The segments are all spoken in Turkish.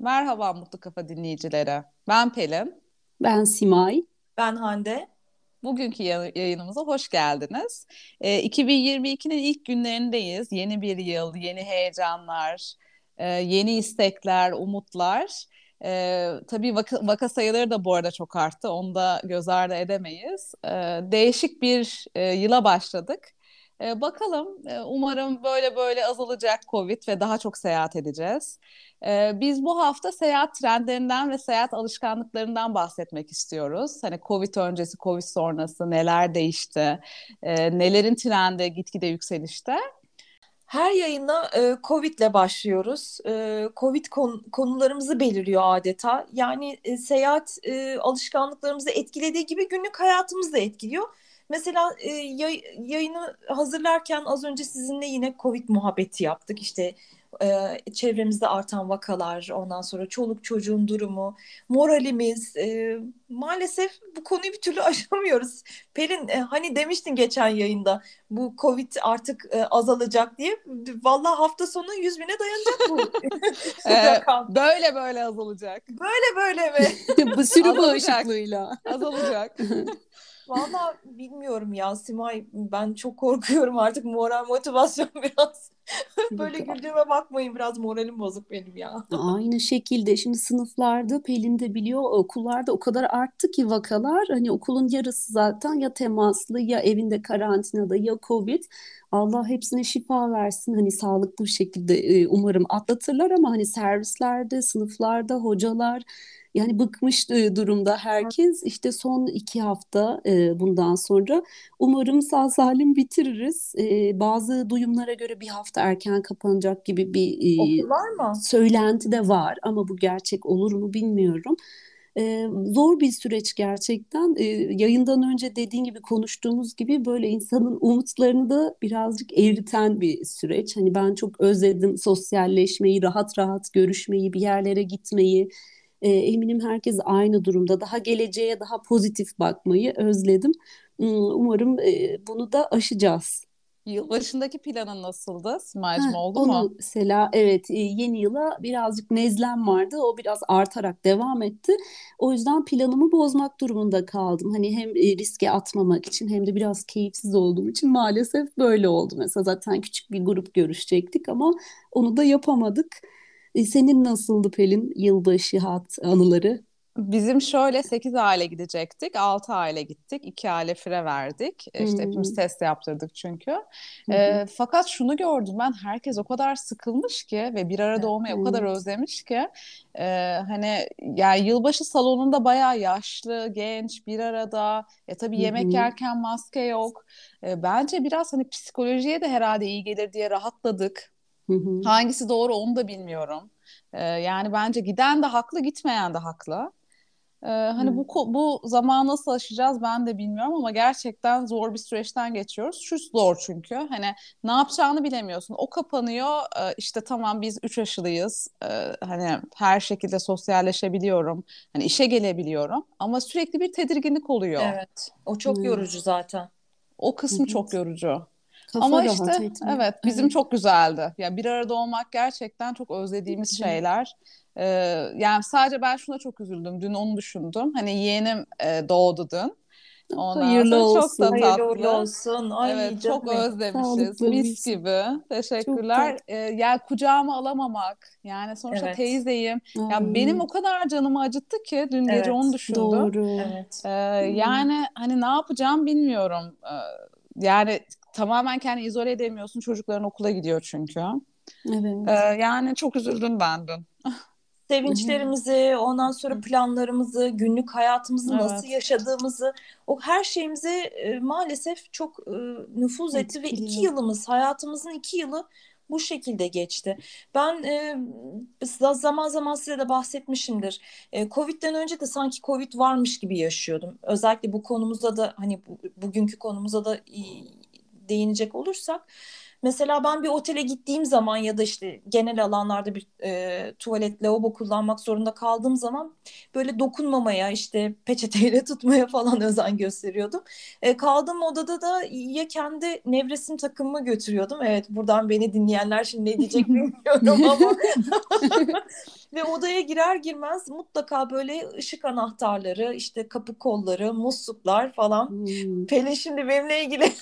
Merhaba Mutlu Kafa dinleyicileri. Ben Pelin. Ben Simay. Ben Hande. Bugünkü yayınımıza hoş geldiniz. E, ee, 2022'nin ilk günlerindeyiz. Yeni bir yıl, yeni heyecanlar, e, yeni istekler, umutlar. E, tabii vaka, vaka sayıları da bu arada çok arttı. Onu da göz ardı edemeyiz. E, değişik bir e, yıla başladık. E, bakalım umarım böyle böyle azalacak Covid ve daha çok seyahat edeceğiz. E, biz bu hafta seyahat trendlerinden ve seyahat alışkanlıklarından bahsetmek istiyoruz. Hani Covid öncesi, Covid sonrası neler değişti, e, nelerin trendi gitgide yükselişte. Her yayına e, Covid ile başlıyoruz. E, Covid kon, konularımızı belirliyor adeta. Yani e, seyahat e, alışkanlıklarımızı etkilediği gibi günlük hayatımızı da etkiliyor. Mesela e, yay, yayını hazırlarken az önce sizinle yine Covid muhabbeti yaptık. İşte e, çevremizde artan vakalar, ondan sonra çoluk çocuğun durumu, moralimiz. E, maalesef bu konuyu bir türlü aşamıyoruz. Pelin e, hani demiştin geçen yayında bu Covid artık e, azalacak diye. Vallahi hafta sonu 100 bine dayanacak bu. ee, böyle böyle azalacak. Böyle böyle mi? bu sürü bağışıklığıyla. Azalacak. Valla bilmiyorum ya Simay ben çok korkuyorum artık moral motivasyon biraz. Böyle güldüğüme bakmayın biraz moralim bozuk benim ya. Aynı şekilde şimdi sınıflarda Pelin de biliyor okullarda o kadar arttı ki vakalar hani okulun yarısı zaten ya temaslı ya evinde karantinada ya Covid. Allah hepsine şifa versin hani sağlıklı bir şekilde umarım atlatırlar ama hani servislerde, sınıflarda hocalar yani bıkmış e, durumda herkes. İşte son iki hafta e, bundan sonra umarım sağ salim bitiririz. E, bazı duyumlara göre bir hafta erken kapanacak gibi bir e, mı? söylenti de var ama bu gerçek olur mu bilmiyorum. Ee, zor bir süreç gerçekten. Ee, yayından önce dediğin gibi konuştuğumuz gibi böyle insanın umutlarını da birazcık eriten bir süreç. Hani ben çok özledim sosyalleşmeyi, rahat rahat görüşmeyi, bir yerlere gitmeyi. E, eminim herkes aynı durumda. Daha geleceğe daha pozitif bakmayı özledim. Umarım e, bunu da aşacağız. Yılbaşındaki planın nasıldı? Simay'cığım oldu onu mu? Mesela evet yeni yıla birazcık nezlem vardı. O biraz artarak devam etti. O yüzden planımı bozmak durumunda kaldım. Hani hem riske atmamak için hem de biraz keyifsiz olduğum için maalesef böyle oldu. Mesela zaten küçük bir grup görüşecektik ama onu da yapamadık. E, senin nasıldı Pelin yılbaşı hat anıları? Bizim şöyle 8 aile gidecektik. 6 aile gittik. 2 aile fire verdik. E, işte hmm. hepimiz test yaptırdık çünkü. Hmm. E, fakat şunu gördüm ben herkes o kadar sıkılmış ki ve bir arada olmayı hmm. o kadar özlemiş ki e, hani yani yılbaşı salonunda bayağı yaşlı, genç bir arada. E tabii yemek hmm. yerken maske yok. E, bence biraz hani psikolojiye de herhalde iyi gelir diye rahatladık. Hı. Hangisi doğru onu da bilmiyorum. Ee, yani bence giden de haklı, gitmeyen de haklı. Ee, hani bu bu zaman nasıl aşacağız ben de bilmiyorum ama gerçekten zor bir süreçten geçiyoruz. Şu zor çünkü hani ne yapacağını bilemiyorsun. O kapanıyor e, işte tamam biz üç aşılıyız. E, hani her şekilde sosyalleşebiliyorum. Hani işe gelebiliyorum ama sürekli bir tedirginlik oluyor. Evet. O çok hmm. yorucu zaten. O kısmı evet. çok yorucu. Kafa Ama işte etmiyor. evet bizim evet. çok güzeldi. Ya yani bir arada olmak gerçekten çok özlediğimiz şeyler. Ee, yani sadece ben şuna çok üzüldüm. Dün onu düşündüm. Hani yeğenim e, doğdu dün. Ondan hayırlı olsun. Çok da tatlı. Hayırlı olsun. Ay, evet çok mi? özlemişiz. Sağlıklı Mis gibi. Teşekkürler. Ee, yani kucağıma alamamak. Yani sonuçta evet. teyzeyim. Ay. Yani benim o kadar canımı acıttı ki dün evet. gece onu düşündüm. Doğru. Evet. Ee, yani hani ne yapacağım bilmiyorum. Ee, yani tamamen kendini izole edemiyorsun. Çocukların okula gidiyor çünkü. Evet. Ee, yani çok üzüldüm ben dün. Sevinçlerimizi, ondan sonra planlarımızı, günlük hayatımızı evet. nasıl yaşadığımızı, o her şeyimize e, maalesef çok e, nüfuz etti ve iki yılımız, hayatımızın iki yılı bu şekilde geçti. Ben e, zaman zaman size de bahsetmişimdir. E, Covid'den önce de sanki Covid varmış gibi yaşıyordum. Özellikle bu konumuzda da hani bu, bugünkü konumuza da değinecek olursak Mesela ben bir otele gittiğim zaman ya da işte genel alanlarda bir e, tuvalet, lavabo kullanmak zorunda kaldığım zaman böyle dokunmamaya işte peçeteyle tutmaya falan özen gösteriyordum. E, kaldığım odada da ya kendi nevresim takımımı götürüyordum. Evet buradan beni dinleyenler şimdi ne diyecek bilmiyorum ama ve odaya girer girmez mutlaka böyle ışık anahtarları, işte kapı kolları, musluklar falan. Hmm. Pelin şimdi benimle ilgili?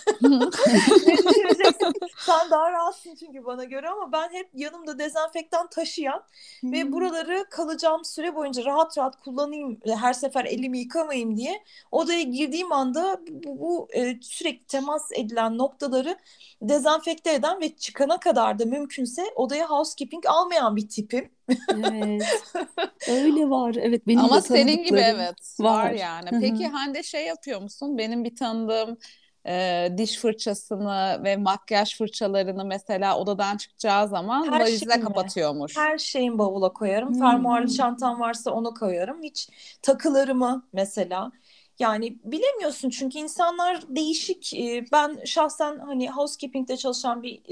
Sen daha rahatsın çünkü bana göre ama ben hep yanımda dezenfektan taşıyan hmm. ve buraları kalacağım süre boyunca rahat rahat kullanayım, her sefer elimi yıkamayayım diye odaya girdiğim anda bu, bu e, sürekli temas edilen noktaları dezenfekte eden ve çıkana kadar da mümkünse odaya housekeeping almayan bir tipim. Evet. Öyle var. Evet benim Ama senin gibi evet var, var yani. Peki Hande şey yapıyor musun? Benim bir tanıdığım e, diş fırçasını ve makyaj fırçalarını mesela odadan çıkacağı zaman Her valize kapatıyormuş. Her şeyin bavula koyarım. Hmm. Fermuarlı çantam varsa onu koyarım. Hiç takılarımı mesela yani bilemiyorsun çünkü insanlar değişik. Ben şahsen hani housekeeping'de çalışan bir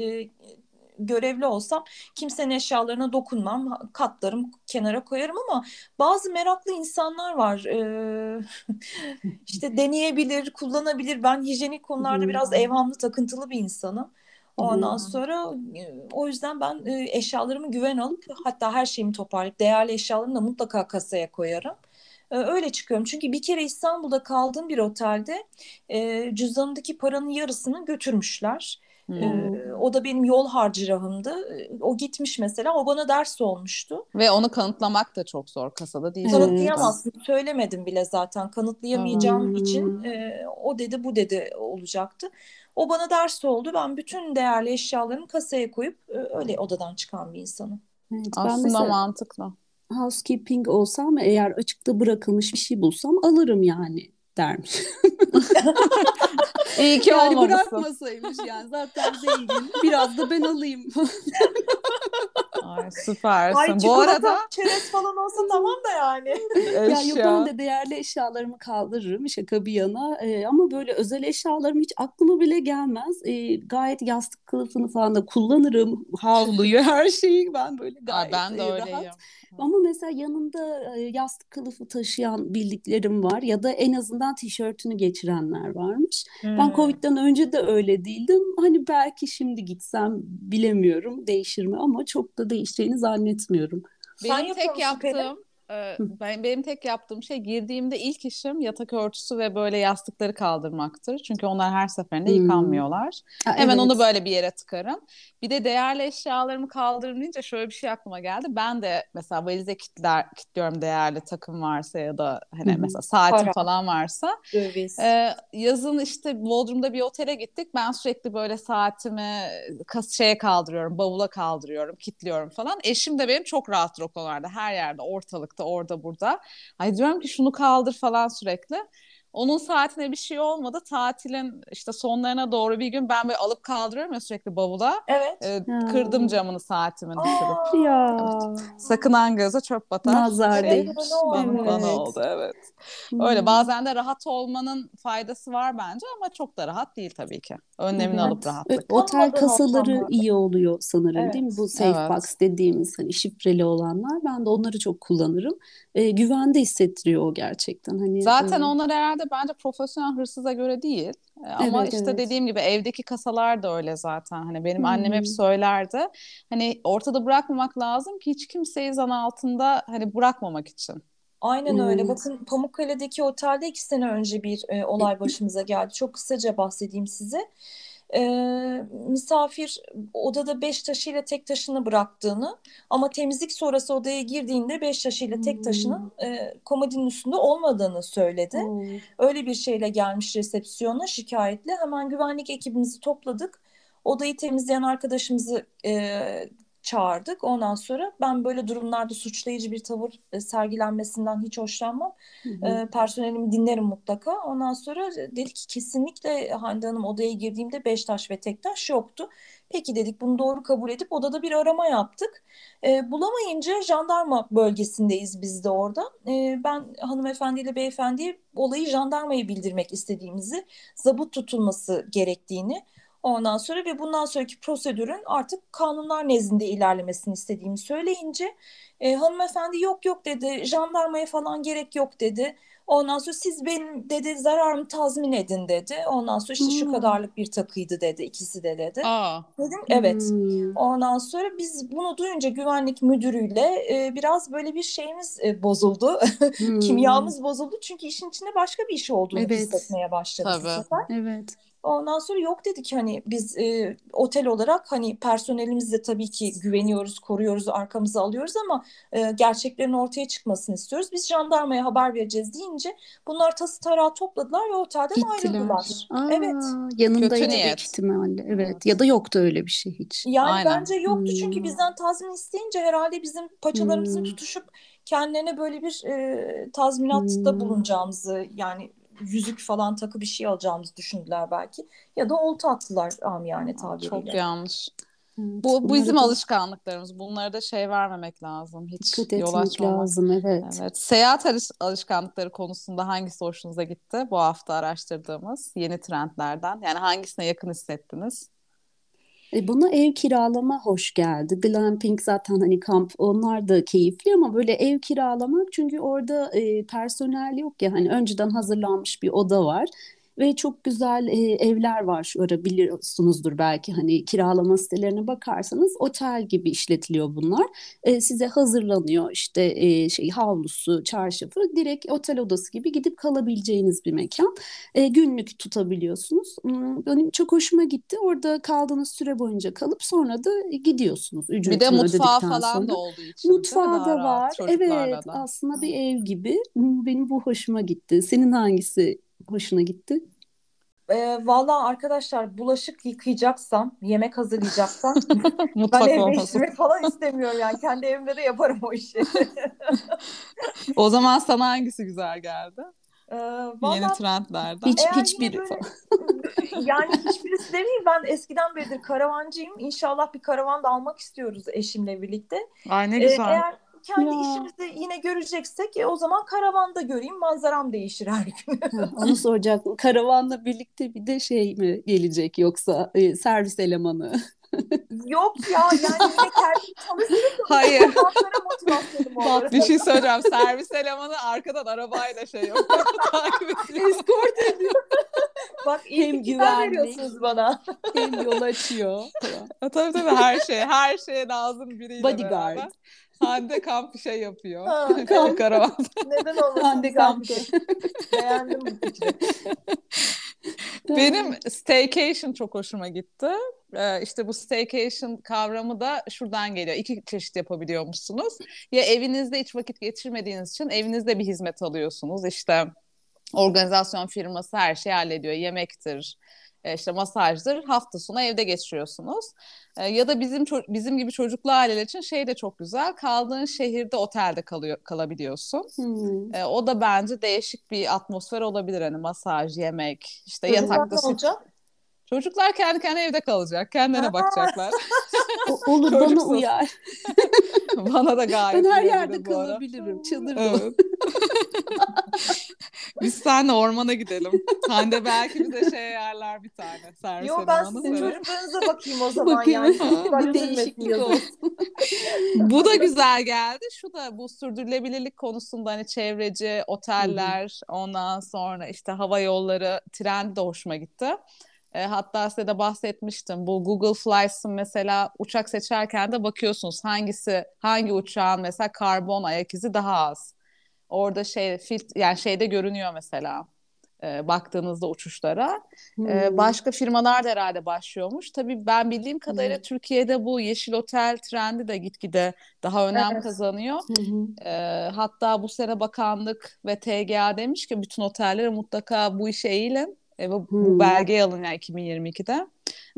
görevli olsam kimsenin eşyalarına dokunmam. Katlarım kenara koyarım ama bazı meraklı insanlar var. Ee, işte deneyebilir, kullanabilir. Ben hijyenik konularda biraz evhamlı, takıntılı bir insanım. Ondan sonra o yüzden ben eşyalarımı güven alıp hatta her şeyimi toparlayıp değerli eşyalarımı da mutlaka kasaya koyarım. Öyle çıkıyorum. Çünkü bir kere İstanbul'da kaldığım bir otelde e, cüzdanımdaki paranın yarısını götürmüşler. Hmm. Ee, o da benim yol harcırahımdı. O gitmiş mesela. O bana ders olmuştu. Ve onu kanıtlamak da çok zor kasada değil. Kanıtlayamazsın. Evet. Söylemedim bile zaten. Kanıtlayamayacağım hmm. için e, o dedi bu dedi olacaktı. O bana ders oldu. Ben bütün değerli eşyalarımı kasaya koyup e, öyle odadan çıkan bir insanım. Evet, Aslında mesela... mantıklı housekeeping olsam eğer açıkta bırakılmış bir şey bulsam alırım yani dermiş. İyi ki yani olmamışsın. bırakmasaymış yani zaten zengin. Biraz da ben alayım. Ay süpersin. Ay, Bu arada çerez falan olsa tamam da yani. ya yok ben de değerli eşyalarımı kaldırırım şaka bir yana. Ee, ama böyle özel eşyalarım hiç aklıma bile gelmez. Ee, gayet yastık kılıfını falan da kullanırım. Havluyu her şeyi ben böyle gayet Ay, ben de öyleyim. rahat. Ama mesela yanında yastık kılıfı taşıyan bildiklerim var ya da en azından tişörtünü geçirenler varmış. Hmm. Ben Covid'den önce de öyle değildim. Hani belki şimdi gitsem bilemiyorum değişir mi ama çok da değişeceğini zannetmiyorum. Benim tek yaptığım ee, ben benim tek yaptığım şey girdiğimde ilk işim yatak örtüsü ve böyle yastıkları kaldırmaktır. Çünkü onlar her seferinde hmm. yıkanmıyorlar. Ha, Hemen evet. onu böyle bir yere tıkarım. Bir de değerli eşyalarımı kaldırın deyince şöyle bir şey aklıma geldi. Ben de mesela valize kitler, kilitliyorum değerli takım varsa ya da hani hmm. mesela saatim Para. falan varsa. Ee, yazın işte Bodrum'da bir otele gittik. Ben sürekli böyle saatimi kas şeye kaldırıyorum, bavula kaldırıyorum, kilitliyorum falan. Eşim de benim çok rahat o konularda. Her yerde ortalık çıktı orada burada. Ay diyorum ki şunu kaldır falan sürekli. Onun saatine bir şey olmadı. Tatilin işte sonlarına doğru bir gün ben böyle alıp kaldırıyorum ya sürekli bavula. Evet. E, kırdım camını saatimin düşürüp. Ya. Evet. Sakınan göze çöp batar. Nazar değil. Bana, bana oldu evet. Hmm. Öyle bazen de rahat olmanın faydası var bence ama çok da rahat değil tabii ki. Önlemini evet. alıp rahatlık. Otel kasaları iyi oluyor sanırım evet. değil mi? Bu safe evet. box dediğimiz hani şifreli olanlar. Ben de onları çok kullanırım. E, güvende hissettiriyor o gerçekten. Hani Zaten e, onlar herhalde bence profesyonel hırsıza göre değil. E, ama evet, işte evet. dediğim gibi evdeki kasalar da öyle zaten. Hani benim hmm. annem hep söylerdi. Hani ortada bırakmamak lazım ki hiç kimseyi zan altında hani bırakmamak için. Aynen öyle. Evet. Bakın Pamukkale'deki otelde iki sene önce bir e, olay başımıza geldi. Çok kısaca bahsedeyim size. E, misafir odada beş taşıyla tek taşını bıraktığını ama temizlik sonrası odaya girdiğinde beş taşıyla tek taşının e, komodinin üstünde olmadığını söyledi. Hmm. Öyle bir şeyle gelmiş resepsiyona şikayetle. Hemen güvenlik ekibimizi topladık. Odayı temizleyen arkadaşımızı e, çağırdık. Ondan sonra ben böyle durumlarda suçlayıcı bir tavır e, sergilenmesinden hiç hoşlanmam. Hı hı. E, personelimi dinlerim mutlaka. Ondan sonra dedik ki kesinlikle Hande Hanım odaya girdiğimde beş taş ve tek taş yoktu. Peki dedik bunu doğru kabul edip odada bir arama yaptık. E, bulamayınca jandarma bölgesindeyiz biz de orada. E, ben hanımefendiyle beyefendiye olayı jandarmaya bildirmek istediğimizi, zabıt tutulması gerektiğini Ondan sonra ve bundan sonraki prosedürün artık kanunlar nezdinde ilerlemesini istediğimi söyleyince e, hanımefendi yok yok dedi, jandarmaya falan gerek yok dedi. Ondan sonra siz benim dedi zararımı tazmin edin dedi. Ondan sonra işte hmm. şu kadarlık bir takıydı dedi. ikisi de dedi. Aa. Dedim evet. Hmm. Ondan sonra biz bunu duyunca güvenlik müdürüyle e, biraz böyle bir şeyimiz e, bozuldu. Hmm. Kimyamız bozuldu. Çünkü işin içinde başka bir iş olduğunu evet. hissetmeye başladık Tabii. Evet. Ondan sonra yok dedik hani biz e, otel olarak hani personelimizle tabii ki güveniyoruz, koruyoruz, arkamıza alıyoruz ama e, gerçeklerin ortaya çıkmasını istiyoruz. Biz jandarmaya haber vereceğiz deyince bunlar tası tarağı topladılar ve otelden Gittiler. ayrıldılar. Aa, evet. Yanındaydı büyük ihtimalle. Evet. Ya da yoktu öyle bir şey hiç. Yani Aynen. bence yoktu hmm. çünkü bizden tazmin isteyince herhalde bizim paçalarımızı hmm. tutuşup kendilerine böyle bir e, tazminatta hmm. bulunacağımızı yani yüzük falan takı bir şey alacağımızı düşündüler belki. Ya da olta attılar amiyane tabiriyle. Çok yanlış. Evet, bu, bu bizim da... alışkanlıklarımız. Bunlara da şey vermemek lazım. Hiç Dikkat yol açmamak. lazım evet. evet. Seyahat alışkanlıkları konusunda hangisi hoşunuza gitti? Bu hafta araştırdığımız yeni trendlerden. Yani hangisine yakın hissettiniz? E buna ev kiralama hoş geldi. Glamping zaten hani kamp onlar da keyifli ama böyle ev kiralamak çünkü orada e, personel yok ya hani önceden hazırlanmış bir oda var ve çok güzel e, evler var şu ara biliyorsunuzdur belki hani kiralama sitelerine bakarsanız otel gibi işletiliyor bunlar. E, size hazırlanıyor işte e, şey havlusu, çarşafı direkt otel odası gibi gidip kalabileceğiniz bir mekan. E, günlük tutabiliyorsunuz. Benim çok hoşuma gitti. Orada kaldığınız süre boyunca kalıp sonra da gidiyorsunuz. Bir de mutfağı falan sonra. da olduğu için. Mutfağı da var. Evet da. aslında bir ev gibi. Benim bu hoşuma gitti. Senin hangisi hoşuna gitti? E, Valla arkadaşlar bulaşık yıkayacaksam, yemek hazırlayacaksam ben ev değiştirmek falan istemiyorum yani. Kendi evimde de yaparım o işi. o zaman sana hangisi güzel geldi? Ee, vallahi, Yeni trendlerden. Hiç, hiçbiri böyle, yani hiçbirisi demeyeyim. Ben eskiden beridir karavancıyım. İnşallah bir karavan da almak istiyoruz eşimle birlikte. Ay ne güzel. Ee, eğer kendi ya. işimizi yine göreceksek e, o zaman karavanda göreyim manzaram değişir her gün. onu soracaktım. Karavanla birlikte bir de şey mi gelecek yoksa e, servis elemanı? Yok ya yani yine kendim çalışırım. Hayır. Bak bir şey söyleyeceğim. Servis elemanı arkadan arabayla şey yapıyor. Eskort ediyor. Bak iyi hem güvenlik bana. hem yol açıyor. tabii tabii her şey. Her şeye lazım biriyle Bodyguard. beraber. Hande kamp şey yapıyor. Ha, kamp. Karavan. Neden olmasın? Hande kampı. Beğendim bu fikri. Benim staycation çok hoşuma gitti. Ee, işte bu staycation kavramı da şuradan geliyor. İki çeşit yapabiliyormuşsunuz. Ya evinizde hiç vakit geçirmediğiniz için evinizde bir hizmet alıyorsunuz. İşte organizasyon firması her şeyi hallediyor. Yemektir, işte masajdır hafta sonu evde geçiriyorsunuz. E, ya da bizim bizim gibi çocuklu aileler için şey de çok güzel. Kaldığın şehirde otelde kalıyor kalabiliyorsun. Hmm. E, o da bence değişik bir atmosfer olabilir hani masaj, yemek, işte Çocuklar yatakta olacak. Çocuklar kendi kendine evde kalacak. Kendine bakacaklar. Olur bana uyar. bana da gayet Ben her yerde kalabilirim. Çadırda. Evet. Biz seninle ormana gidelim. Hande belki bize şey ayarlar bir tane. Servis Yo ben sizin çocuklarınıza bakayım o zaman bakayım. yani. değişiklik olsun. bu da güzel geldi. Şu da bu sürdürülebilirlik konusunda hani çevreci, oteller, ondan sonra işte hava yolları trendi de hoşuma gitti. E, hatta size de bahsetmiştim. Bu Google Flights'ın mesela uçak seçerken de bakıyorsunuz hangisi hangi uçağın mesela karbon ayak izi daha az. Orada şey filt yani şeyde görünüyor mesela. E, baktığınızda uçuşlara. Hmm. E, başka firmalar da herhalde başlıyormuş. Tabii ben bildiğim kadarıyla hmm. Türkiye'de bu yeşil otel trendi de gitgide daha önem evet. kazanıyor. Hmm. E, hatta bu sene bakanlık ve TGA demiş ki bütün otellere mutlaka bu işe eğilin e, bu, hmm. bu belgeyi alın yani 2022'de.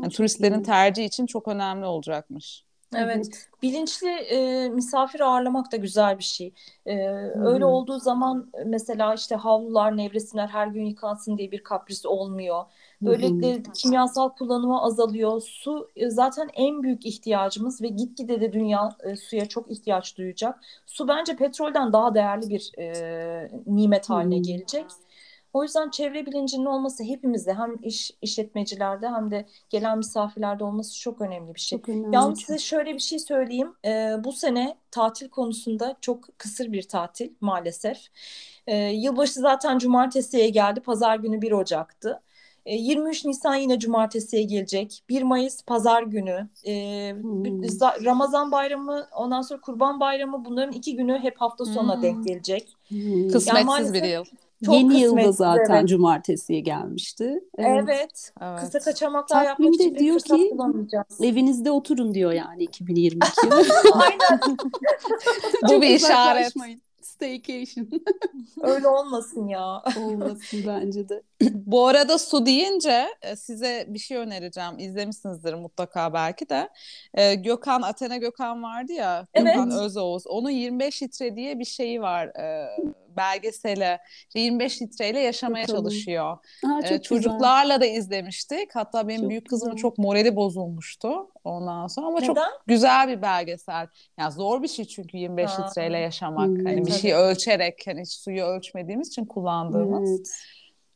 Yani turistlerin tercihi için çok önemli olacakmış. Evet, bilinçli e, misafir ağırlamak da güzel bir şey. E, hmm. Öyle olduğu zaman mesela işte havlular, nevresimler her gün yıkansın diye bir kapris olmuyor. Böylelikle hmm. kimyasal kullanımı azalıyor. Su e, zaten en büyük ihtiyacımız ve gitgide de dünya e, suya çok ihtiyaç duyacak. Su bence petrolden daha değerli bir e, nimet haline hmm. gelecek. O yüzden çevre bilincinin olması hepimizde hem iş işletmecilerde hem de gelen misafirlerde olması çok önemli bir şey. Çok önemli. Yalnız size şöyle bir şey söyleyeyim. Ee, bu sene tatil konusunda çok kısır bir tatil maalesef. Ee, yılbaşı zaten cumartesiye geldi. Pazar günü 1 Ocak'tı. 23 e, Nisan yine cumartesiye gelecek. 1 Mayıs pazar günü. E, hmm. Ramazan bayramı ondan sonra kurban bayramı bunların iki günü hep hafta sonuna hmm. denk gelecek. Hmm. Kısmetsiz yani bir yıl. Çok Yeni yılda zaten evet. cumartesiye gelmişti. Evet. evet. evet. Kısa kaçamaklar yapmak için diyor ki evinizde oturun diyor yani 2022 Aynen. Bu bir işaret. Staycation. Öyle olmasın ya. Olmasın bence de. Bu arada su deyince e, size bir şey önereceğim. İzlemişsinizdir mutlaka belki de. Ee, Gökhan, Athena Gökhan vardı ya. Evet. Gökhan Özoğuz. Onun 25 litre diye bir şeyi var. Ee, belgesele 25 litreyle yaşamaya Bakalım. çalışıyor. Aa, ee, çocuklarla güzel. da izlemiştik. Hatta benim çok büyük kızımın çok morali bozulmuştu ondan sonra ama Neden? çok güzel bir belgesel. Yani zor bir şey çünkü 25 ha. litreyle yaşamak. Hmm, hani bir şey ölçerek hani hiç suyu ölçmediğimiz için kullandığımız. Evet.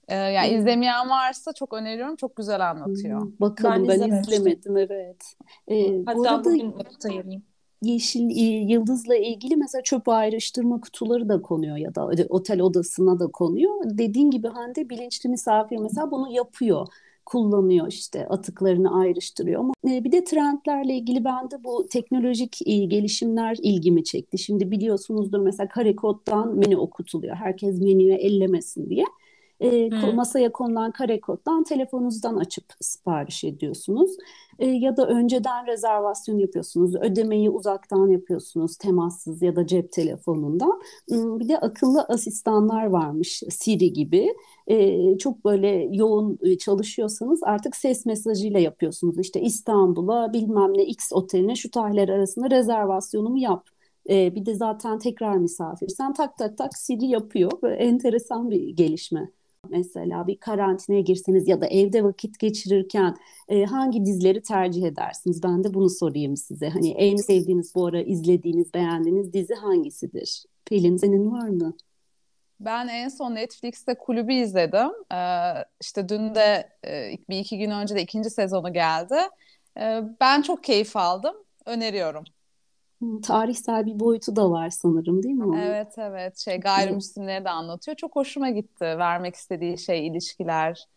Ee, yani hmm. izlemeyen varsa çok öneriyorum. Çok güzel anlatıyor. Hmm, bakalım ben, ben izlemedim evet. Ee, Hatta bu arada, bugün vakit ayırayım yeşil yıldızla ilgili mesela çöp ayrıştırma kutuları da konuyor ya da otel odasına da konuyor. Dediğin gibi Hande bilinçli misafir mesela bunu yapıyor kullanıyor işte atıklarını ayrıştırıyor ama bir de trendlerle ilgili bende bu teknolojik gelişimler ilgimi çekti. Şimdi biliyorsunuzdur mesela kare koddan menü okutuluyor. Herkes menüye ellemesin diye. E, masaya konulan kare koddan telefonunuzdan açıp sipariş ediyorsunuz. E, ya da önceden rezervasyon yapıyorsunuz. Ödemeyi uzaktan yapıyorsunuz temassız ya da cep telefonundan. Bir de akıllı asistanlar varmış Siri gibi. E, çok böyle yoğun çalışıyorsanız artık ses mesajıyla yapıyorsunuz. İşte İstanbul'a bilmem ne X oteline şu tarihler arasında rezervasyonumu yap. E, bir de zaten tekrar misafir. Sen tak tak tak Siri yapıyor. Böyle enteresan bir gelişme. Mesela bir karantinaya girseniz ya da evde vakit geçirirken e, hangi dizileri tercih edersiniz? Ben de bunu sorayım size. Hani en sevdiğiniz bu ara izlediğiniz, beğendiğiniz dizi hangisidir? Pelin senin var mı? Ben en son Netflix'te kulübü izledim. Ee, işte dün de e, bir iki gün önce de ikinci sezonu geldi. Ee, ben çok keyif aldım. Öneriyorum. Tarihsel bir boyutu da var sanırım değil mi? Evet evet şey gayrimüslimleri de anlatıyor. Çok hoşuma gitti vermek istediği şey ilişkiler,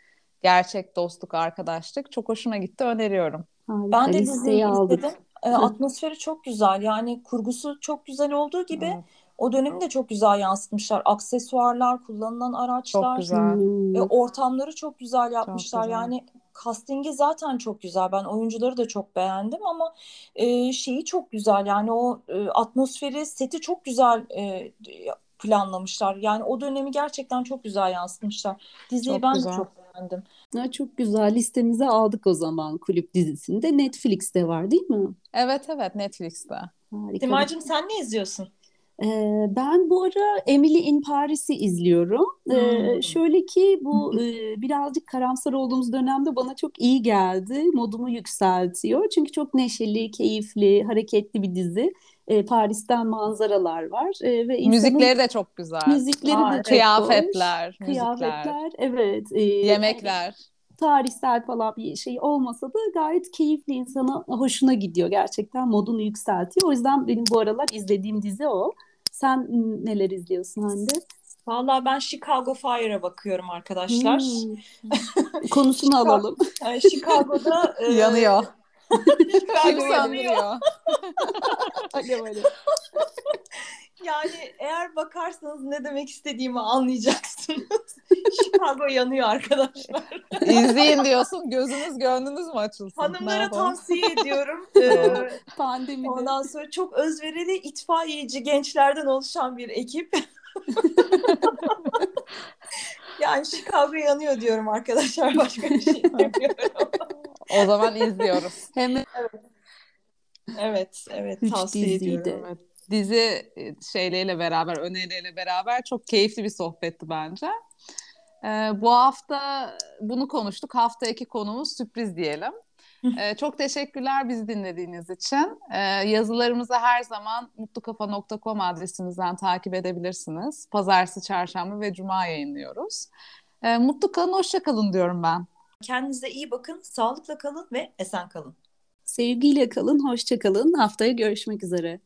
gerçek dostluk, arkadaşlık. Çok hoşuma gitti öneriyorum. Harika, ben de diziyi aldık. izledim. E, atmosferi çok güzel yani kurgusu çok güzel olduğu gibi evet. o dönemi de çok güzel yansıtmışlar. Aksesuarlar, kullanılan araçlar, çok güzel. E, ortamları çok güzel yapmışlar. Çok güzel. Yani castingi zaten çok güzel. Ben oyuncuları da çok beğendim ama e, şeyi çok güzel. Yani o e, atmosferi, seti çok güzel e, planlamışlar. Yani o dönemi gerçekten çok güzel yansıtmışlar. Diziyi çok ben güzel. çok beğendim. Ya çok güzel listemize aldık o zaman kulüp dizisinde. Netflix'te var değil mi? Evet evet Netflix'te. Harika. Dimacığım sen ne izliyorsun? Ben bu ara Emily in Paris'i izliyorum. Hmm. Şöyle ki bu birazcık karamsar olduğumuz dönemde bana çok iyi geldi. Modumu yükseltiyor. Çünkü çok neşeli, keyifli, hareketli bir dizi. Paris'ten manzaralar var. Ve insanın, müzikleri de çok güzel. Müzikleri Aa, de çok Kıyafetler, hoş. Kıyafetler, evet. Yemekler tarihsel falan bir şey olmasa da gayet keyifli insana hoşuna gidiyor gerçekten modunu yükseltiyor. O yüzden benim bu aralar izlediğim dizi o. Sen neler izliyorsun Hande? Vallahi ben Chicago Fire'a bakıyorum arkadaşlar. Hmm. Konusunu alalım. Yani Chicago'da e... yanıyor. Chicago yanıyor. alev alev. Yani eğer bakarsanız ne demek istediğimi anlayacaksınız. Chicago yanıyor arkadaşlar. İzleyin diyorsun. Gözünüz gönlünüz mü açılsın? Hanımlara tavsiye ediyorum. Ee, Pandemide. Ondan sonra çok özverili itfaiyeci gençlerden oluşan bir ekip. yani Chicago yanıyor diyorum arkadaşlar. Başka bir şey demiyorum. O zaman izliyoruz. Hem evet. Evet, evet tavsiye ediyorum. Evet dizi e, şeyleriyle beraber, öneriyle beraber çok keyifli bir sohbetti bence. Ee, bu hafta bunu konuştuk. Hafta iki konumuz sürpriz diyelim. Ee, çok teşekkürler bizi dinlediğiniz için. Ee, yazılarımızı her zaman mutlukafa.com adresimizden takip edebilirsiniz. Pazartesi, çarşamba ve cuma yayınlıyoruz. E, mutlu kalın, hoşça kalın diyorum ben. Kendinize iyi bakın, sağlıkla kalın ve esen kalın. Sevgiyle kalın, hoşça kalın. Haftaya görüşmek üzere.